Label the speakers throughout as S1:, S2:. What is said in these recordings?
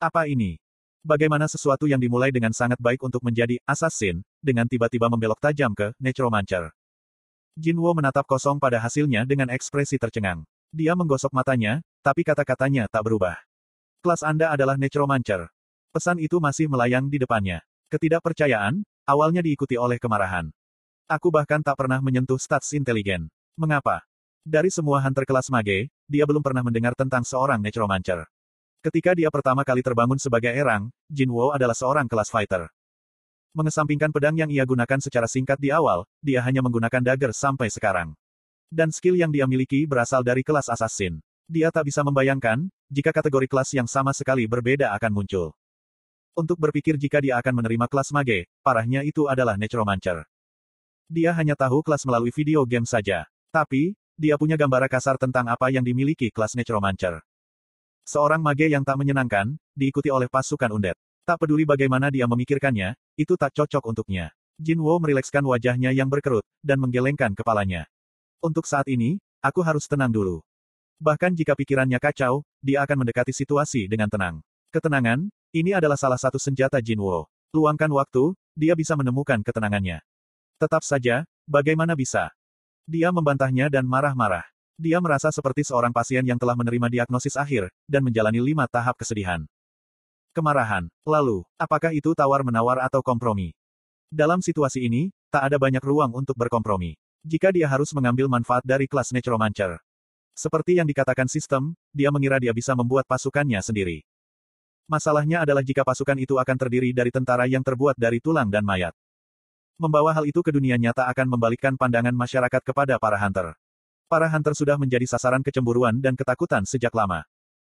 S1: Apa ini? Bagaimana sesuatu yang dimulai dengan sangat baik untuk menjadi assassin, dengan tiba-tiba membelok tajam ke necromancer? Jinwo menatap kosong pada hasilnya dengan ekspresi tercengang. Dia menggosok matanya, tapi kata-katanya tak berubah. Kelas Anda adalah necromancer. Pesan itu masih melayang di depannya. Ketidakpercayaan, awalnya diikuti oleh kemarahan. Aku bahkan tak pernah menyentuh stats inteligen. Mengapa? Dari semua hunter kelas mage, dia belum pernah mendengar tentang seorang necromancer. Ketika dia pertama kali terbangun sebagai erang, Jinwo adalah seorang kelas fighter. Mengesampingkan pedang yang ia gunakan secara singkat di awal, dia hanya menggunakan dagger sampai sekarang. Dan skill yang dia miliki berasal dari kelas assassin. Dia tak bisa membayangkan, jika kategori kelas yang sama sekali berbeda akan muncul. Untuk berpikir jika dia akan menerima kelas mage, parahnya itu adalah necromancer. Dia hanya tahu kelas melalui video game saja. Tapi, dia punya gambaran kasar tentang apa yang dimiliki kelas necromancer. Seorang mage yang tak menyenangkan, diikuti oleh pasukan undead. Tak peduli bagaimana dia memikirkannya, itu tak cocok untuknya. Jinwo merilekskan wajahnya yang berkerut, dan menggelengkan kepalanya. Untuk saat ini, aku harus tenang dulu. Bahkan jika pikirannya kacau, dia akan mendekati situasi dengan tenang. Ketenangan, ini adalah salah satu senjata Jinwo. Luangkan waktu, dia bisa menemukan ketenangannya. Tetap saja, bagaimana bisa? Dia membantahnya dan marah-marah. Dia merasa seperti seorang pasien yang telah menerima diagnosis akhir, dan menjalani lima tahap kesedihan. Kemarahan. Lalu, apakah itu tawar-menawar atau kompromi? Dalam situasi ini, tak ada banyak ruang untuk berkompromi. Jika dia harus mengambil manfaat dari kelas Necromancer. Seperti yang dikatakan sistem, dia mengira dia bisa membuat pasukannya sendiri. Masalahnya adalah jika pasukan itu akan terdiri dari tentara yang terbuat dari tulang dan mayat. Membawa hal itu ke dunia nyata akan membalikkan pandangan masyarakat kepada para hunter. Para hunter sudah menjadi sasaran kecemburuan dan ketakutan sejak lama.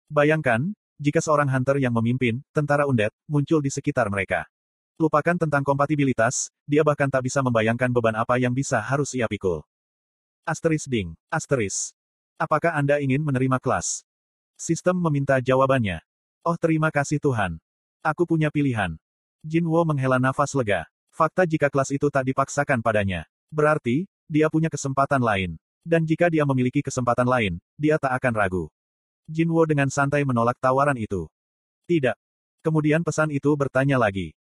S1: Bayangkan, jika seorang hunter yang memimpin, tentara undead, muncul di sekitar mereka. Lupakan tentang kompatibilitas, dia bahkan tak bisa membayangkan beban apa yang bisa harus ia pikul. Asteris ding, asteris. Apakah Anda ingin menerima kelas? Sistem meminta jawabannya. Oh terima kasih Tuhan. Aku punya pilihan. Jinwo menghela nafas lega. Fakta jika kelas itu tak dipaksakan padanya. Berarti, dia punya kesempatan lain. Dan jika dia memiliki kesempatan lain, dia tak akan ragu. Jinwo dengan santai menolak tawaran itu. Tidak. Kemudian pesan itu bertanya lagi.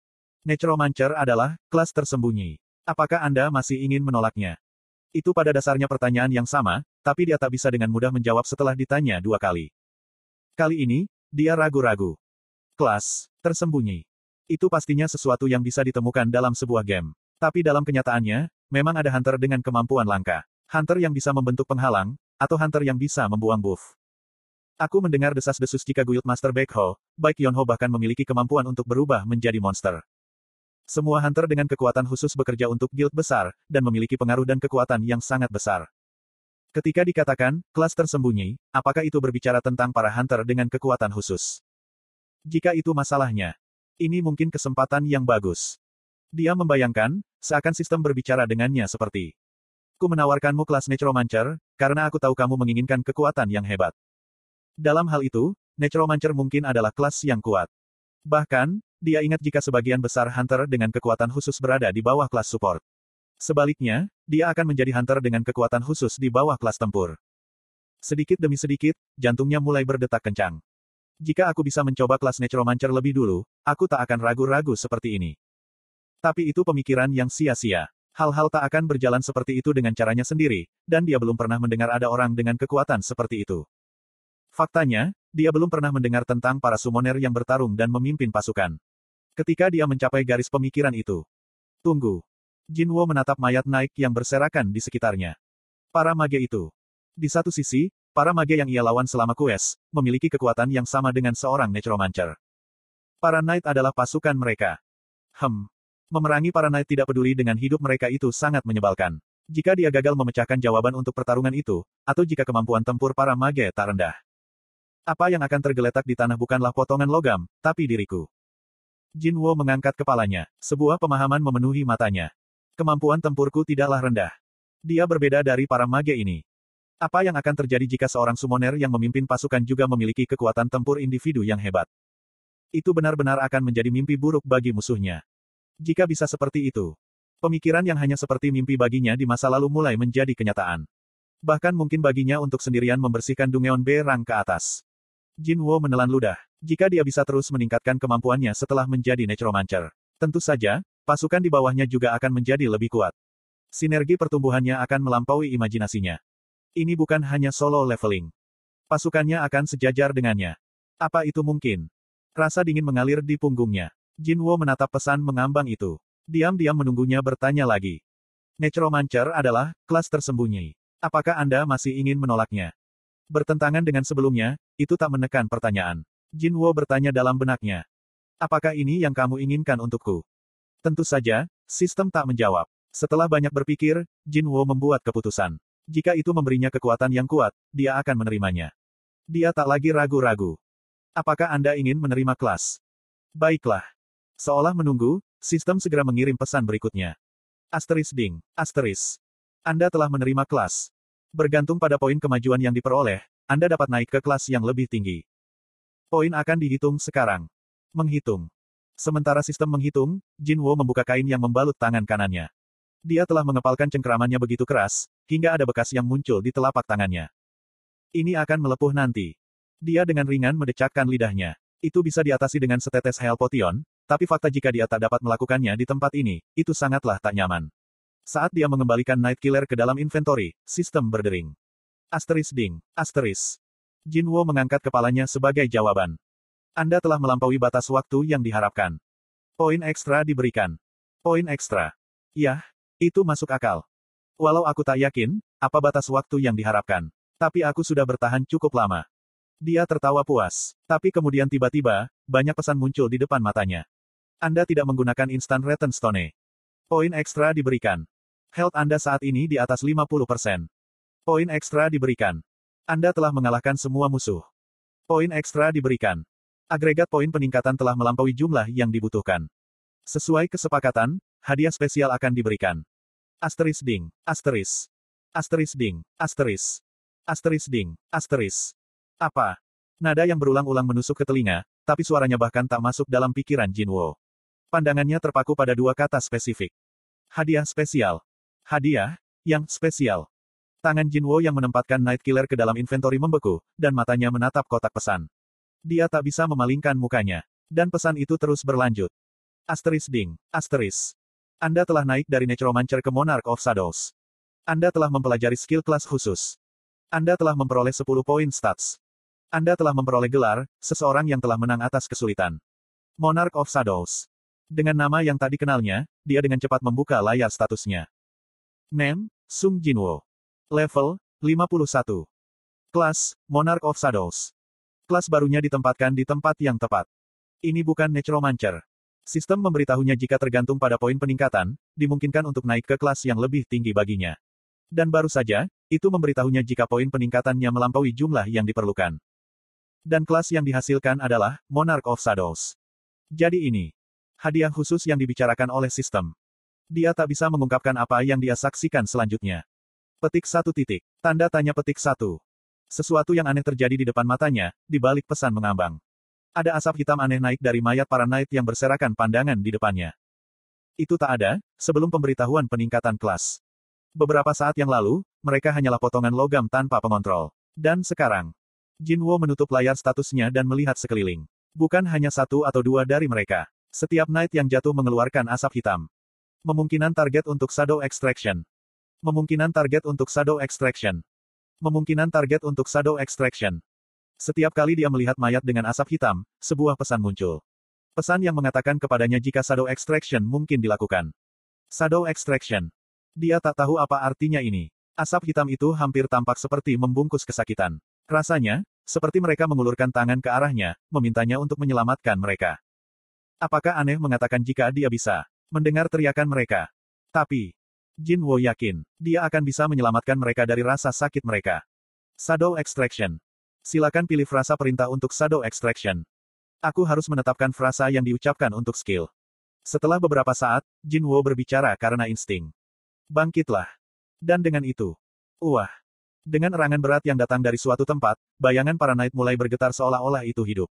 S1: Necromancer adalah kelas tersembunyi. Apakah Anda masih ingin menolaknya? Itu pada dasarnya pertanyaan yang sama, tapi dia tak bisa dengan mudah menjawab setelah ditanya dua kali. Kali ini, dia ragu-ragu. Kelas tersembunyi. Itu pastinya sesuatu yang bisa ditemukan dalam sebuah game. Tapi dalam kenyataannya, memang ada hunter dengan kemampuan langka. Hunter yang bisa membentuk penghalang, atau hunter yang bisa membuang buff. Aku mendengar desas-desus jika Guildmaster Baekho, baik Yonho bahkan memiliki kemampuan untuk berubah menjadi monster. Semua hunter dengan kekuatan khusus bekerja untuk guild besar, dan memiliki pengaruh dan kekuatan yang sangat besar. Ketika dikatakan, kelas tersembunyi, apakah itu berbicara tentang para hunter dengan kekuatan khusus? Jika itu masalahnya, ini mungkin kesempatan yang bagus. Dia membayangkan, seakan sistem berbicara dengannya seperti Ku menawarkanmu kelas Necromancer, karena aku tahu kamu menginginkan kekuatan yang hebat. Dalam hal itu, Necromancer mungkin adalah kelas yang kuat. Bahkan, dia ingat jika sebagian besar Hunter dengan kekuatan khusus berada di bawah kelas support. Sebaliknya, dia akan menjadi Hunter dengan kekuatan khusus di bawah kelas tempur. Sedikit demi sedikit, jantungnya mulai berdetak kencang. Jika aku bisa mencoba kelas Necromancer lebih dulu, aku tak akan ragu-ragu seperti ini. Tapi itu pemikiran yang sia-sia. Hal-hal tak akan berjalan seperti itu dengan caranya sendiri, dan dia belum pernah mendengar ada orang dengan kekuatan seperti itu. Faktanya, dia belum pernah mendengar tentang para summoner yang bertarung dan memimpin pasukan. Ketika dia mencapai garis pemikiran itu. Tunggu. Jinwo menatap mayat naik yang berserakan di sekitarnya. Para mage itu. Di satu sisi, para mage yang ia lawan selama kues, memiliki kekuatan yang sama dengan seorang necromancer. Para knight adalah pasukan mereka. Hem, Memerangi para knight tidak peduli dengan hidup mereka itu sangat menyebalkan. Jika dia gagal memecahkan jawaban untuk pertarungan itu, atau jika kemampuan tempur para mage tak rendah. Apa yang akan tergeletak di tanah bukanlah potongan logam, tapi diriku. Jinwo mengangkat kepalanya. Sebuah pemahaman memenuhi matanya. Kemampuan tempurku tidaklah rendah. Dia berbeda dari para mage ini. Apa yang akan terjadi jika seorang summoner yang memimpin pasukan juga memiliki kekuatan tempur individu yang hebat? Itu benar-benar akan menjadi mimpi buruk bagi musuhnya. Jika bisa seperti itu. Pemikiran yang hanya seperti mimpi baginya di masa lalu mulai menjadi kenyataan. Bahkan mungkin baginya untuk sendirian membersihkan Dungeon B ke atas. Jinwo menelan ludah. Jika dia bisa terus meningkatkan kemampuannya setelah menjadi Necromancer. Tentu saja, pasukan di bawahnya juga akan menjadi lebih kuat. Sinergi pertumbuhannya akan melampaui imajinasinya. Ini bukan hanya solo leveling. Pasukannya akan sejajar dengannya. Apa itu mungkin? Rasa dingin mengalir di punggungnya. Jinwo menatap pesan mengambang itu. Diam-diam menunggunya bertanya lagi. Necromancer adalah kelas tersembunyi. Apakah Anda masih ingin menolaknya? Bertentangan dengan sebelumnya, itu tak menekan pertanyaan. Jinwo bertanya dalam benaknya. Apakah ini yang kamu inginkan untukku? Tentu saja, sistem tak menjawab. Setelah banyak berpikir, Jinwo membuat keputusan. Jika itu memberinya kekuatan yang kuat, dia akan menerimanya. Dia tak lagi ragu-ragu. Apakah Anda ingin menerima kelas? Baiklah. Seolah menunggu, Sistem segera mengirim pesan berikutnya. Asteris ding, asteris. Anda telah menerima kelas. Bergantung pada poin kemajuan yang diperoleh, Anda dapat naik ke kelas yang lebih tinggi. Poin akan dihitung sekarang. Menghitung. Sementara sistem menghitung, Jinwo membuka kain yang membalut tangan kanannya. Dia telah mengepalkan cengkeramannya begitu keras, hingga ada bekas yang muncul di telapak tangannya. Ini akan melepuh nanti. Dia dengan ringan mendecakkan lidahnya. Itu bisa diatasi dengan setetes Hell Potion, tapi fakta jika dia tak dapat melakukannya di tempat ini, itu sangatlah tak nyaman. Saat dia mengembalikan Night Killer ke dalam inventory, sistem berdering. Asteris ding, asteris. Jinwo mengangkat kepalanya sebagai jawaban. Anda telah melampaui batas waktu yang diharapkan. Poin ekstra diberikan. Poin ekstra. Yah, itu masuk akal. Walau aku tak yakin, apa batas waktu yang diharapkan. Tapi aku sudah bertahan cukup lama. Dia tertawa puas. Tapi kemudian tiba-tiba, banyak pesan muncul di depan matanya. Anda tidak menggunakan instant return stone. Poin ekstra diberikan. Health Anda saat ini di atas 50%. Poin ekstra diberikan. Anda telah mengalahkan semua musuh. Poin ekstra diberikan. Agregat poin peningkatan telah melampaui jumlah yang dibutuhkan. Sesuai kesepakatan, hadiah spesial akan diberikan. Asteris ding, asteris. Asteris ding, asteris. Asteris ding, asteris. Apa? Nada yang berulang-ulang menusuk ke telinga, tapi suaranya bahkan tak masuk dalam pikiran Jinwo. Pandangannya terpaku pada dua kata spesifik. Hadiah spesial. Hadiah, yang spesial. Tangan Jinwo yang menempatkan Night Killer ke dalam inventory membeku, dan matanya menatap kotak pesan. Dia tak bisa memalingkan mukanya. Dan pesan itu terus berlanjut. Asteris ding, asteris. Anda telah naik dari Necromancer ke Monarch of Shadows. Anda telah mempelajari skill kelas khusus. Anda telah memperoleh 10 poin stats. Anda telah memperoleh gelar, seseorang yang telah menang atas kesulitan. Monarch of Shadows. Dengan nama yang tak dikenalnya, dia dengan cepat membuka layar statusnya. Name, Sung Jinwo. Level, 51. Kelas, Monarch of Shadows. Kelas barunya ditempatkan di tempat yang tepat. Ini bukan Necromancer. Sistem memberitahunya jika tergantung pada poin peningkatan, dimungkinkan untuk naik ke kelas yang lebih tinggi baginya. Dan baru saja, itu memberitahunya jika poin peningkatannya melampaui jumlah yang diperlukan. Dan kelas yang dihasilkan adalah Monarch of Shadows. Jadi ini, Hadiah khusus yang dibicarakan oleh sistem. Dia tak bisa mengungkapkan apa yang dia saksikan selanjutnya. Petik satu titik. Tanda tanya petik satu. Sesuatu yang aneh terjadi di depan matanya, di balik pesan mengambang. Ada asap hitam aneh naik dari mayat para knight yang berserakan pandangan di depannya. Itu tak ada, sebelum pemberitahuan peningkatan kelas. Beberapa saat yang lalu, mereka hanyalah potongan logam tanpa pengontrol. Dan sekarang, Jinwo menutup layar statusnya dan melihat sekeliling. Bukan hanya satu atau dua dari mereka. Setiap Knight yang jatuh mengeluarkan asap hitam. Memungkinan target untuk Shadow Extraction. Memungkinan target untuk Shadow Extraction. Memungkinan target untuk Shadow Extraction. Setiap kali dia melihat mayat dengan asap hitam, sebuah pesan muncul. Pesan yang mengatakan kepadanya jika Shadow Extraction mungkin dilakukan. Shadow Extraction. Dia tak tahu apa artinya ini. Asap hitam itu hampir tampak seperti membungkus kesakitan. Rasanya, seperti mereka mengulurkan tangan ke arahnya, memintanya untuk menyelamatkan mereka. Apakah aneh mengatakan jika dia bisa mendengar teriakan mereka? Tapi, Jin Wo yakin, dia akan bisa menyelamatkan mereka dari rasa sakit mereka. Shadow Extraction. Silakan pilih frasa perintah untuk Shadow Extraction. Aku harus menetapkan frasa yang diucapkan untuk skill. Setelah beberapa saat, Jin Wo berbicara karena insting. Bangkitlah. Dan dengan itu, wah. Dengan erangan berat yang datang dari suatu tempat, bayangan para knight mulai bergetar seolah-olah itu hidup.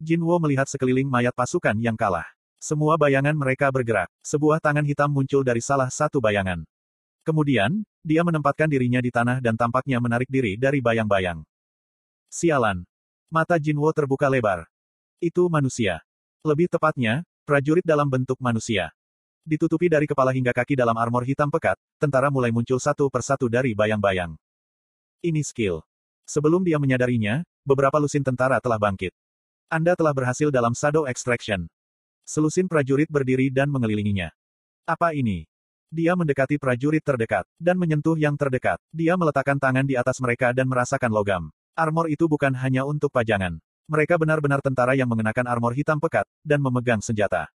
S1: Jinwo melihat sekeliling mayat pasukan yang kalah. Semua bayangan mereka bergerak. Sebuah tangan hitam muncul dari salah satu bayangan. Kemudian, dia menempatkan dirinya di tanah dan tampaknya menarik diri dari bayang-bayang. Sialan. Mata Jinwo terbuka lebar. Itu manusia. Lebih tepatnya, prajurit dalam bentuk manusia. Ditutupi dari kepala hingga kaki dalam armor hitam pekat, tentara mulai muncul satu persatu dari bayang-bayang. Ini skill. Sebelum dia menyadarinya, beberapa lusin tentara telah bangkit. Anda telah berhasil dalam Shadow Extraction. Selusin prajurit berdiri dan mengelilinginya. Apa ini? Dia mendekati prajurit terdekat, dan menyentuh yang terdekat. Dia meletakkan tangan di atas mereka dan merasakan logam. Armor itu bukan hanya untuk pajangan. Mereka benar-benar tentara yang mengenakan armor hitam pekat, dan memegang senjata.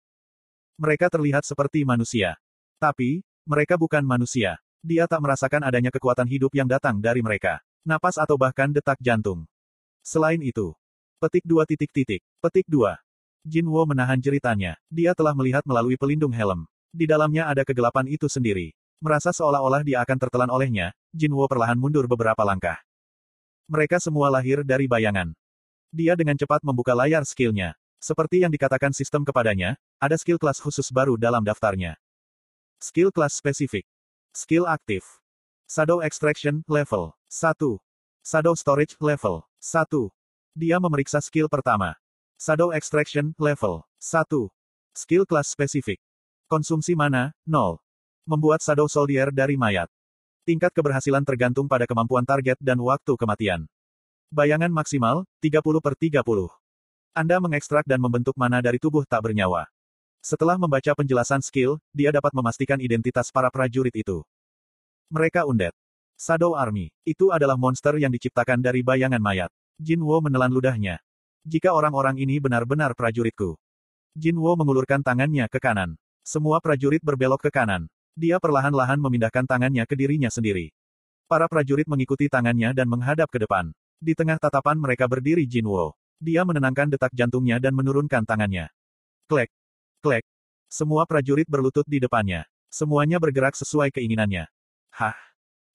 S1: Mereka terlihat seperti manusia. Tapi, mereka bukan manusia. Dia tak merasakan adanya kekuatan hidup yang datang dari mereka. Napas atau bahkan detak jantung. Selain itu, petik dua titik titik, petik dua. Jin Wo menahan jeritannya. Dia telah melihat melalui pelindung helm. Di dalamnya ada kegelapan itu sendiri. Merasa seolah-olah dia akan tertelan olehnya, Jin Wo perlahan mundur beberapa langkah. Mereka semua lahir dari bayangan. Dia dengan cepat membuka layar skillnya. Seperti yang dikatakan sistem kepadanya, ada skill kelas khusus baru dalam daftarnya. Skill kelas spesifik. Skill aktif. Shadow Extraction, level 1. Shadow Storage, level 1. Dia memeriksa skill pertama. Shadow Extraction, level 1. Skill kelas spesifik. Konsumsi mana, 0. Membuat Shadow Soldier dari mayat. Tingkat keberhasilan tergantung pada kemampuan target dan waktu kematian. Bayangan maksimal, 30 per 30. Anda mengekstrak dan membentuk mana dari tubuh tak bernyawa. Setelah membaca penjelasan skill, dia dapat memastikan identitas para prajurit itu. Mereka undead. Shadow Army. Itu adalah monster yang diciptakan dari bayangan mayat. Jin Wo menelan ludahnya. Jika orang-orang ini benar-benar prajuritku. Jin Wo mengulurkan tangannya ke kanan. Semua prajurit berbelok ke kanan. Dia perlahan-lahan memindahkan tangannya ke dirinya sendiri. Para prajurit mengikuti tangannya dan menghadap ke depan. Di tengah tatapan mereka berdiri Jin Wo. Dia menenangkan detak jantungnya dan menurunkan tangannya. Klek. Klek. Semua prajurit berlutut di depannya. Semuanya bergerak sesuai keinginannya. Hah.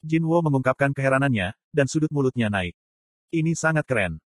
S1: Jin Wo mengungkapkan keheranannya, dan sudut mulutnya naik. Ini sangat keren.